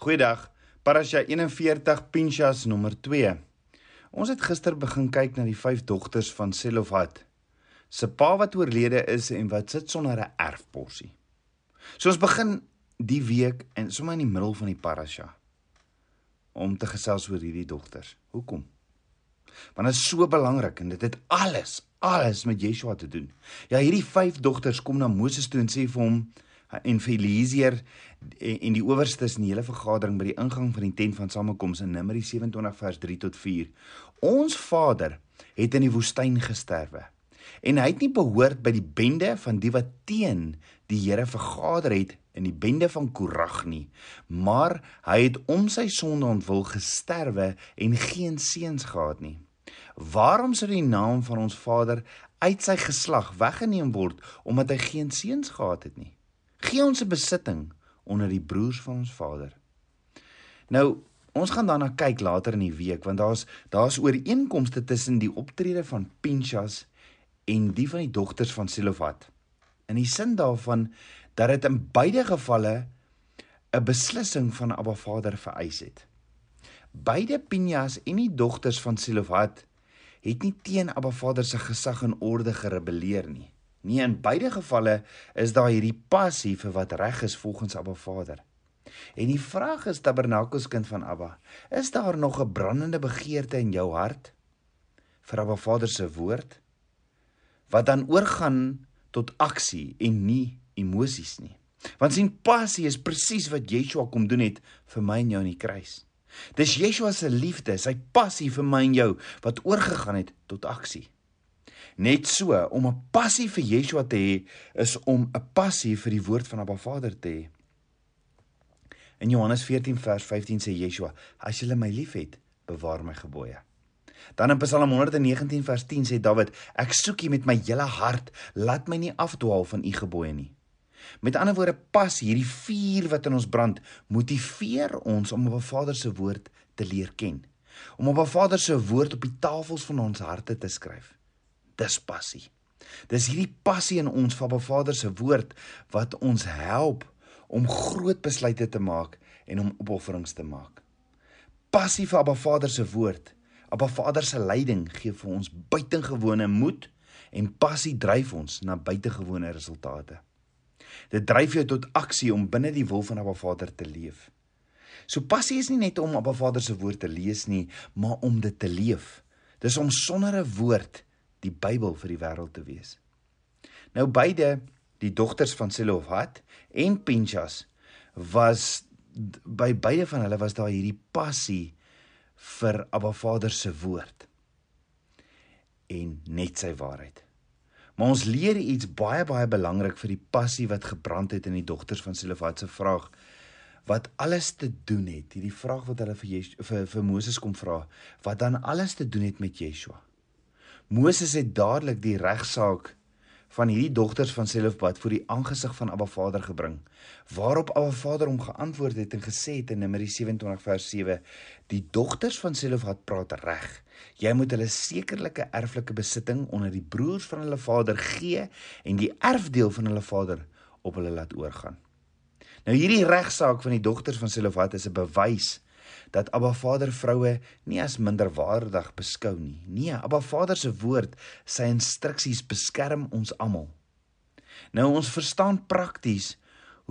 Goeiedag. Parasha 41 Pinchas nommer 2. Ons het gister begin kyk na die vyf dogters van Selofhat. Se pa wat oorlede is en wat sit sonder 'n erfporsie. So ons begin die week en sommer in die middel van die parasha om te gesels oor hierdie dogters. Hoekom? Want dit is so belangrik en dit het alles, alles met Yeshua te doen. Ja, hierdie vyf dogters kom na Moses toe en sê vir hom en vir Eliezer en die owerstes in die hele vergadering by die ingang van die tent van samekoms in Numeri 27 vers 3 tot 4. Ons vader het in die woestyn gesterwe en hy het nie behoort by die bende van die wat teen die Here vergader het in die bende van Korag nie maar hy het om sy sonde ontwil gesterwe en geen seuns gehad nie waarom sou die naam van ons vader uit sy geslag weggeneem word omdat hy geen seuns gehad het nie gee ons 'n besitting onder die broers van ons vader. Nou, ons gaan daarna kyk later in die week want daar's daar's ooreenkomste tussen die optrede van Pinchas en die van die dogters van Selofat. In die sin daarvan dat dit in beide gevalle 'n beslissing van Abba Vader vereis het. Beide Pinchas en die dogters van Selofat het nie teen Abba Vader se gesag en orde gerebelleer nie. Nee, in beide gevalle is daar hierdie passie vir wat reg is volgens Abba Vader. En die vraag is Tabernakels kind van Abba, is daar nog 'n brandende begeerte in jou hart vir Abba Vader se woord wat dan oorgaan tot aksie en nie emosies nie. Want sien passie is presies wat Yeshua kom doen het vir my en jou in die kruis. Dis Yeshua se liefde, sy passie vir my en jou wat oorgegaan het tot aksie. Net so om 'n passie vir Yeshua te hê is om 'n passie vir die woord van Abba Vader te hê. In Johannes 14 vers 15 sê Yeshua: "As julle my liefhet, bewaar my gebooie." Dan in Psalm 119 vers 10 sê Dawid: "Ek soek U met my hele hart, laat my nie afdwaal van U gebooie nie." Met ander woorde, pas hierdie vuur wat in ons brand motiveer ons om op 'n Vader se woord te leer ken. Om op 'n Vader se woord op die tafels van ons harte te skryf dis passie. Dis hierdie passie in ons van Vader se woord wat ons help om groot besluite te maak en om opofferings te maak. Passie vir Abba Vader se woord, Abba Vader se leiding gee vir ons buitengewone moed en passie dryf ons na buitengewone resultate. Dit dryf jou tot aksie om binne die wil van Abba Vader te leef. So passie is nie net om Abba Vader se woord te lees nie, maar om dit te leef. Dis om sonder 'n woord die Bybel vir die wêreld te wees. Nou beide die dogters van Selofhat en Pinchas was by beide van hulle was daar hierdie passie vir Abba Vader se woord en net sy waarheid. Maar ons leer iets baie baie belangrik vir die passie wat gebrand het in die dogters van Selofhat se vraag wat alles te doen het. Hierdie vraag wat hulle vir Jesh, vir vir Moses kom vra, wat dan alles te doen het met Yeshua. Moses het dadelik die regsaak van hierdie dogters van Selofbad voor die aangesig van Abba Vader gebring. Waarop Abba Vader hom geantwoord het en gesê het in Numeri 27 vers 7: "Die dogters van Selofbad praat reg. Jy moet hulle sekerlike erflike besitting onder die broers van hulle vader gee en die erfdeel van hulle vader op hulle laat oorgaan." Nou hierdie regsaak van die dogters van Selofbad is 'n bewys dat Abba Vader vroue nie as minderwaardig beskou nie. Nee, Abba Vader se woord, sy instruksies beskerm ons almal. Nou ons verstaan prakties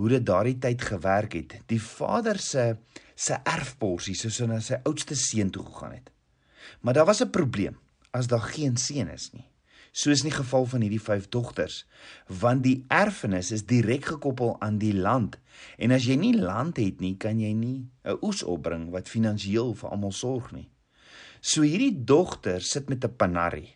hoe dit daardie tyd gewerk het. Die Vader se se erfporsie soos hy na sy oudste seun toe gegaan het. Maar daar was 'n probleem as daar geen seun is nie soos in die geval van hierdie vyf dogters, want die erfenis is direk gekoppel aan die land. En as jy nie land het nie, kan jy nie 'n oes opbring wat finansiëel vir almal sorg nie. So hierdie dogters sit met 'n panari.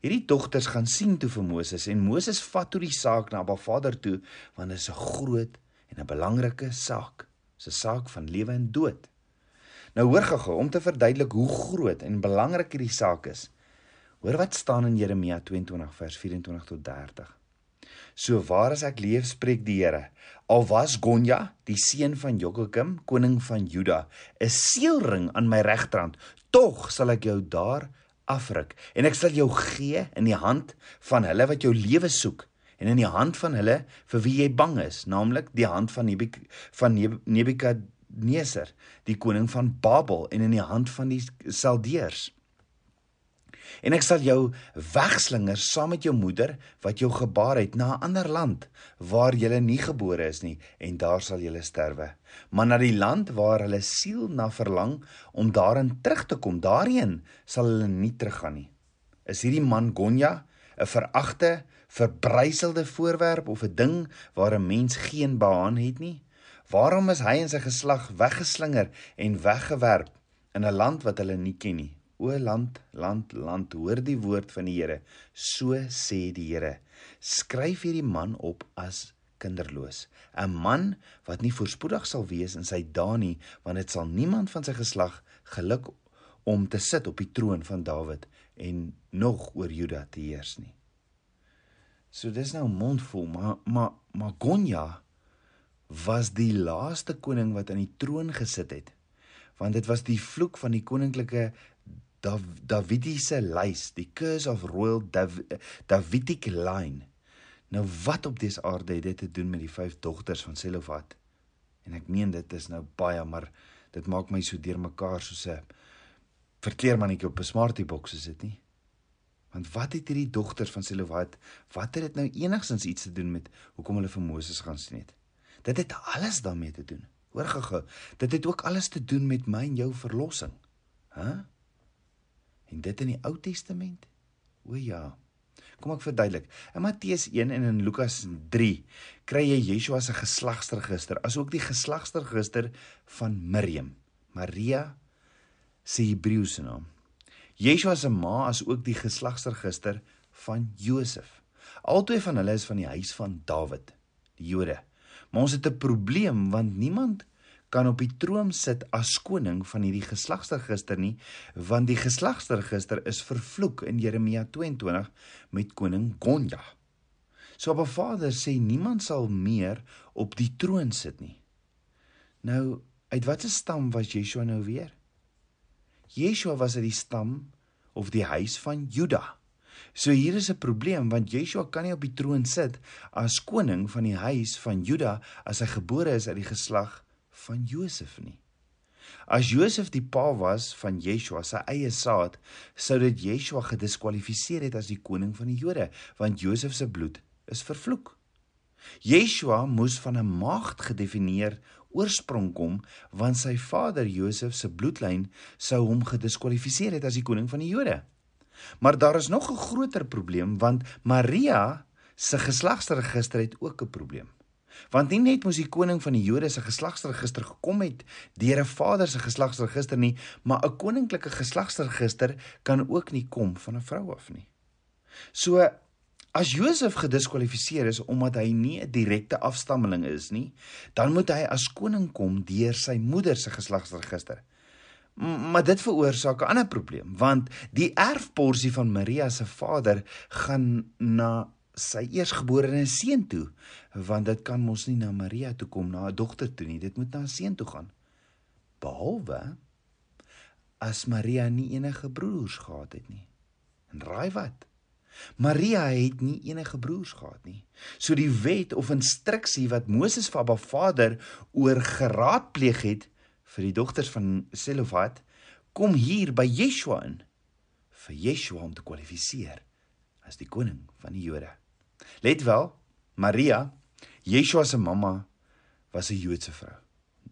Hierdie dogters gaan sien toe vir Moses en Moses vat toe die saak na Abba Vader toe want dit is 'n groot en 'n belangrike saak. Dit is 'n saak van lewe en dood. Nou hoor gou-gou om te verduidelik hoe groot en belangrik hierdie saak is. Hoor wat staan in Jeremia 22 vers 24 tot 30. So waar as ek leef, spreek die Here, al was Gonja, die seun van Jokokim, koning van Juda, 'n seelring aan my regterhand, tog sal ek jou daar afruk en ek sal jou gee in die hand van hulle wat jou lewe soek en in die hand van hulle vir wie jy bang is, naamlik die hand van Nebuk van Nebukad Nebukadneser, die koning van Babel en in die hand van die Saldeërs. En ek sal jou wegslinger saam met jou moeder wat jou gebaar het na 'n ander land waar jy nie gebore is nie en daar sal jy sterwe. Maar na die land waar hulle siel na verlang om daarin terug te kom, daarheen sal hulle nie teruggaan nie. Is hierdie man Gonja 'n veragte, verbryselde voorwerp of 'n ding waar 'n mens geen behaan het nie? Waarom is hy en sy geslag weggeslinger en weggewerp in 'n land wat hulle nie ken nie? O land, land, land, hoor die woord van die Here. So sê die Here: Skryf hierdie man op as kinderloos, 'n man wat nie voorspoedig sal wees in sy dae nie, want dit sal niemand van sy geslag geluk om te sit op die troon van Dawid en nog oor Juda te heers nie. So dis nou mondvol, maar maar maar Gonja was die laaste koning wat aan die troon gesit het. Want dit was die vloek van die koninklike Dav Davidiese lys, die curse of royal Dav Davidic line. Nou wat op dese aarde het dit te doen met die vyf dogters van Selofat? En ek meen dit is nou baie, maar dit maak my so deurmekaar soos 'n verkleermannetjie op 'n smartie boks is dit nie? Want wat het hierdie dogters van Selofat, wat het dit nou enigstens iets te doen met hoekom hulle vir Moses gaan sien het? Dit het alles daarmee te doen. Hoor gou-gou, dit het ook alles te doen met my en jou verlossing. Hæ? Huh? En dit in die Ou Testament? O ja. Kom ek verduidelik. In Matteus 1 en in Lukas 3 kry jy Yeshua se geslagsregister, asook die geslagsregister van Miriam, Maria se Hebreëse naam. Yeshua se ma is ook die geslagsregister van Josef. Albei van hulle is van die huis van Dawid, die Jode. Maar ons het 'n probleem want niemand kan op die troon sit as koning van hierdie geslagsregister nie, want die geslagsregister is vervloek in Jeremia 22 met koning Gonja. So 'n Vader sê niemand sal meer op die troon sit nie. Nou, uit watter stam was Yeshua nou weer? Yeshua was uit die stam of die huis van Juda. So hier is 'n probleem want Yeshua kan nie op die troon sit as koning van die huis van Juda as hy gebore is uit die geslag van Josef nie. As Josef die pa was van Yeshua se eie saad, sou dit Yeshua gediskwalifiseer het as die koning van die Jode, want Josef se bloed is vervloek. Yeshua moes van 'n maagd gedefinieer oorsprong kom, want sy vader Josef se bloedlyn sou hom gediskwalifiseer het as die koning van die Jode. Maar daar is nog 'n groter probleem want Maria se geslagsregister het ook 'n probleem. Want nie net moes die koning van die Jode se geslagsregister gekom het deur 'n vader se geslagsregister nie, maar 'n koninklike geslagsregister kan ook nie kom van 'n vrou af nie. So as Josef gediskwalifiseer is omdat hy nie 'n direkte afstammeling is nie, dan moet hy as koning kom deur sy moeder se geslagsregister. Maar dit veroorsaak 'n ander probleem, want die erfporsie van Maria se vader gaan na sy eersgeborene seun toe want dit kan mos nie na Maria toe kom na 'n dogter toe nie. Dit moet na 'n seun toe gaan. Behalwe as Maria nie enige broers gehad het nie. En raai wat? Maria het nie enige broers gehad nie. So die wet of instruksie wat Moses vir Abba Vader oor geraadpleeg het vir die dogters van Selofat kom hier by Yeshua in vir Yeshua om te kwalifiseer as die koning van die Jode Let wel, Maria, Yeshua se mamma, was 'n Joodse vrou.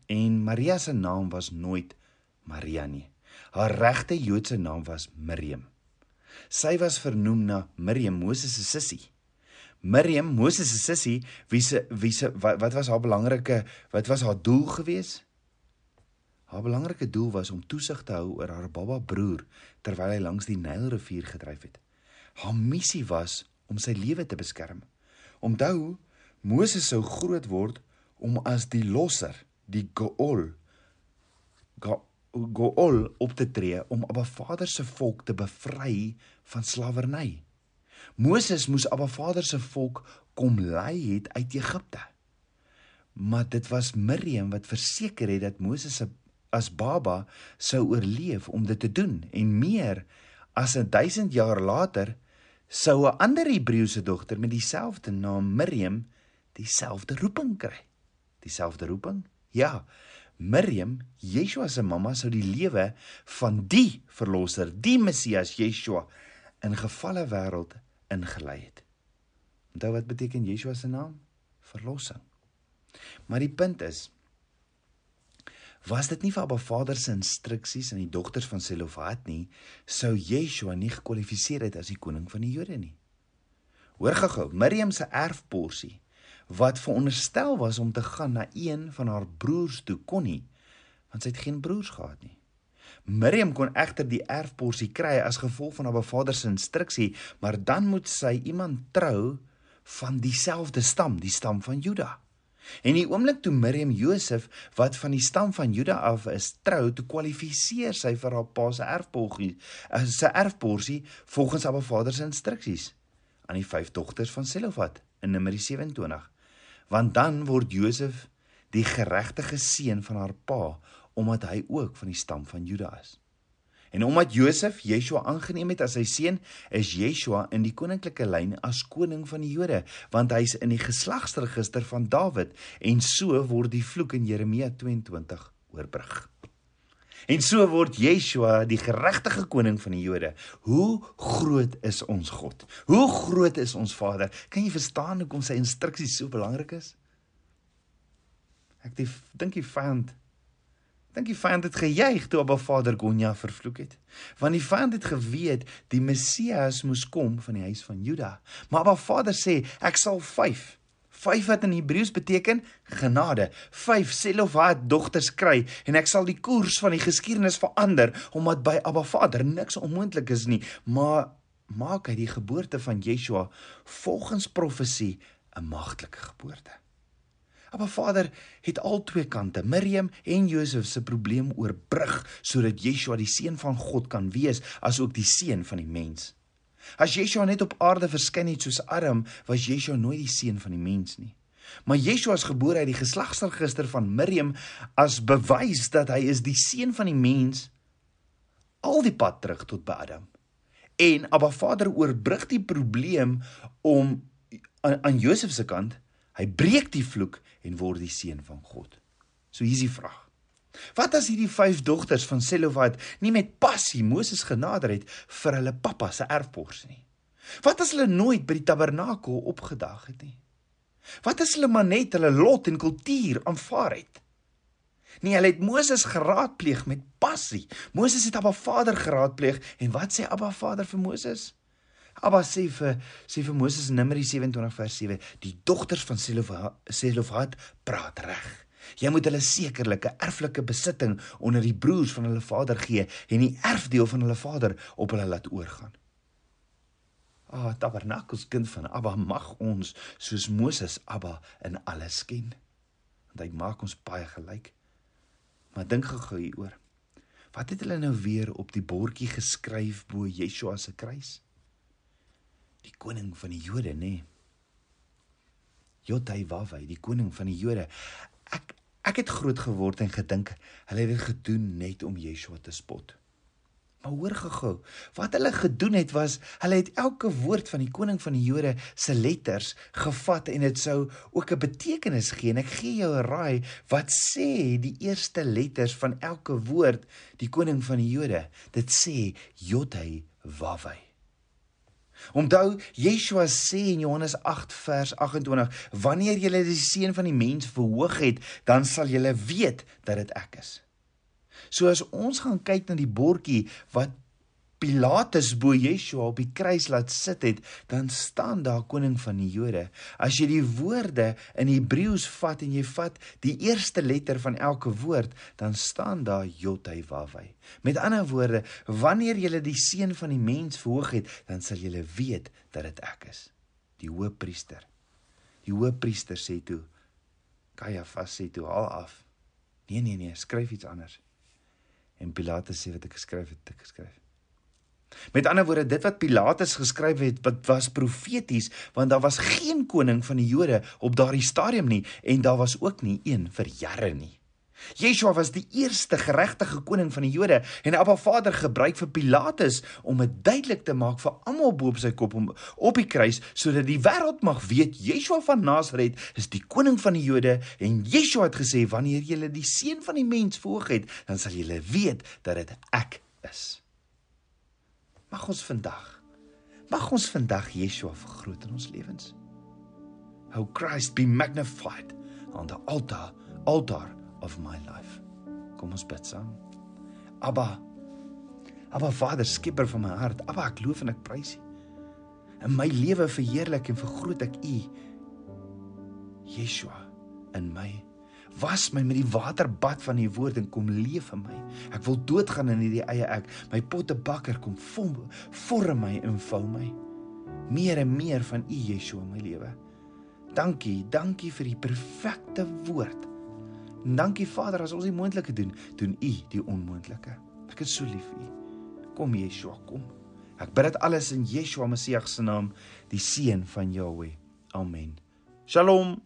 En Maria se naam was nooit Maria nie. Haar regte Joodse naam was Miriam. Sy was vernoem na Miriam, Moses se sussie. Miriam, Moses se sussie, wie se wie se wat, wat was haar belangrike wat was haar doel gewees? Haar belangrike doel was om toesig te hou oor haar baba broer terwyl hy langs die Nylrivier gedryf het. Haar missie was om sy lewe te beskerm. Onthou, Moses sou groot word om as die losser, die Gool, Gool op te tree om Abba Vader se volk te bevry van slawerny. Moses moes Abba Vader se volk kom lei het uit Egipte. Maar dit was Miriam wat verseker het dat Moses se as baba sou oorleef om dit te doen en meer as 'n 1000 jaar later sou 'n ander Hebreëse dogter met dieselfde naam Miriam dieselfde roeping kry. Dieselfde roeping? Ja. Miriam, Yeshua se mamma, sou die lewe van die verlosser, die Messias Yeshua in gevalle wêreld ingelei het. Onthou wat beteken Yeshua se naam? Verlossing. Maar die punt is was dit nie vir Abba Vader se instruksies aan die dogters van Selofhat nie, sou Yeshua nie gekwalifiseer het as die koning van die Jode nie. Hoor gou-gou, Miriam se erfporsie wat veronderstel was om te gaan na een van haar broers toe kon nie, want sy het geen broers gehad nie. Miriam kon egter die erfporsie kry as gevolg van haar Vader se instruksie, maar dan moet sy iemand trou van dieselfde stam, die stam van Juda. En die oomblik toe Miriam Josef wat van die stam van Juda af is trou, toe kwalifiseer sy vir haar pa se erfporsie, eh, sy erfporsie volgens haar vader se instruksies aan die vyf dogters van Selofat in Numeri 27. Want dan word Josef die geregtige seun van haar pa omdat hy ook van die stam van Juda is. En omdat Josef Yeshua aangeneem het as sy seun, is Yeshua in die koninklike lyn as koning van die Jode, want hy's in die geslagsregister van Dawid en so word die vloek in Jeremia 22 oorbrug. En so word Yeshua die geregtige koning van die Jode. Hoe groot is ons God? Hoe groot is ons Vader? Kan jy verstaan hoekom sy instruksies so belangrik is? Ek dink die vyand dink die vyand het gejuig toe Abba Vader Gonja vervloek het. Want die vyand het geweet die Messias moes kom van die huis van Juda. Maar Abba Vader sê, ek sal 5 5 wat in Hebreëus beteken genade. 5 Selofhat dogters kry en ek sal die koers van die geskiedenis verander omdat by Abba Vader niks onmoontlik is nie, maar maak hy die geboorte van Yeshua volgens profesie 'n magtelike geboorte. Maar Vader het al twee kante, Miriam en Josef se probleem oorbrug sodat Yeshua die seun van God kan wees asook die seun van die mens. As Yeshua net op aarde verskyn het soos Adam, was Yeshua nooit die seun van die mens nie. Maar Yeshua is gebore uit die geslagsregister van Miriam as bewys dat hy is die seun van die mens al die pad terug tot by Adam. En Abba Vader oorbrug die probleem om aan, aan Josef se kant Hy breek die vloek en word die seun van God. So hier's die vraag. Wat as hierdie vyf dogters van Selofat nie met passie Moses genader het vir hulle pappa se erfpos nie? Wat as hulle nooit by die tabernakel opgedag het nie? Wat as hulle maar net hulle lot en kultuur aanvaar het? Nee, hulle het Moses geraadpleeg met passie. Moses het Abba Vader geraadpleeg en wat sê Abba Vader vir Moses? Abba sê vir sê vir Moses in Numeri 27 vers 7, die dogters van Selofhat praat reg. Jy moet hulle sekerlike erflike besitting onder die broers van hulle vader gee en die erfdeel van hulle vader op hulle laat oorgaan. Ah, Tabernakels kind van Abba mag ons soos Moses Abba in alles ken. Want hy maak ons baie gelyk. Maar dink gou hieroor. Wat het hulle nou weer op die bordjie geskryf bo Yeshua se kruis? Die koning van die Jode, nê? Nee. Jodaiwawai, die koning van die Jode. Ek ek het groot geword en gedink hulle het dit gedoen net om Yeshua te spot. Maar hoor gehou, wat hulle gedoen het was hulle het elke woord van die koning van die Jode se letters gevat en dit sou ook 'n betekenis gee. En ek gee jou 'n raai, wat sê die eerste letters van elke woord die koning van die Jode? Dit sê Jodaiwawai. Onthou Yeshua sê in Johannes 8 vers 28: "Wanneer jy die seun van die mens verhoog het, dan sal jy weet dat dit ek is." So as ons gaan kyk na die bordjie wat Pilatus bo Yeshua op die kruis laat sit het, dan staan daar koning van die Jode. As jy die woorde in Hebreëus vat en jy vat die eerste letter van elke woord, dan staan daar Jotaiwawai. Met ander woorde, wanneer jy die seun van die mens verhoog het, dan sal jy weet dat dit ek is, die hoëpriester. Die hoëpriester sê toe Kajafas sê toe haal af. Nee nee nee, skryf iets anders. En Pilatus sê wat ek geskryf het, ek geskryf. Met ander woorde, dit wat Pilatus geskryf het, wat was profeties, want daar was geen koning van die Jode op daardie stadium nie en daar was ook nie een vir jare nie. Yeshua was die eerste geregtige koning van die Jode en Abba Vader gebruik vir Pilatus om dit duidelik te maak vir almal bo op sy kop om op die kruis sodat die wêreld mag weet Yeshua van Nasaret is die koning van die Jode en Yeshua het gesê wanneer julle die seun van die mens voor het dan sal julle weet dat dit ek is. Mag ons vandag mag ons vandag Yeshua vergroot in ons lewens. How Christ be magnified on the altar altar of my life. Kom ons bid saam. Abba. Abba Vader, skieper van my hart. Abba, ek loof en ek prys U. In my lewe verheerlik en vergroot ek U. Yeshua in my. Was my met die waterbad van U woord en kom leef in my. Ek wil doodgaan in hierdie eie ek. My pottebakker kom vorm, vorm my en vou my. Meer en meer van U Yeshua in my lewe. Dankie, dankie vir die perfekte woord. En dankie Vader as ons die moontlike doen, doen U die onmoontlike. Ek is so lief vir U. Kom Yeshua, kom. Ek bid dit alles in Yeshua Messie se naam, die seun van Jahweh. Amen. Shalom.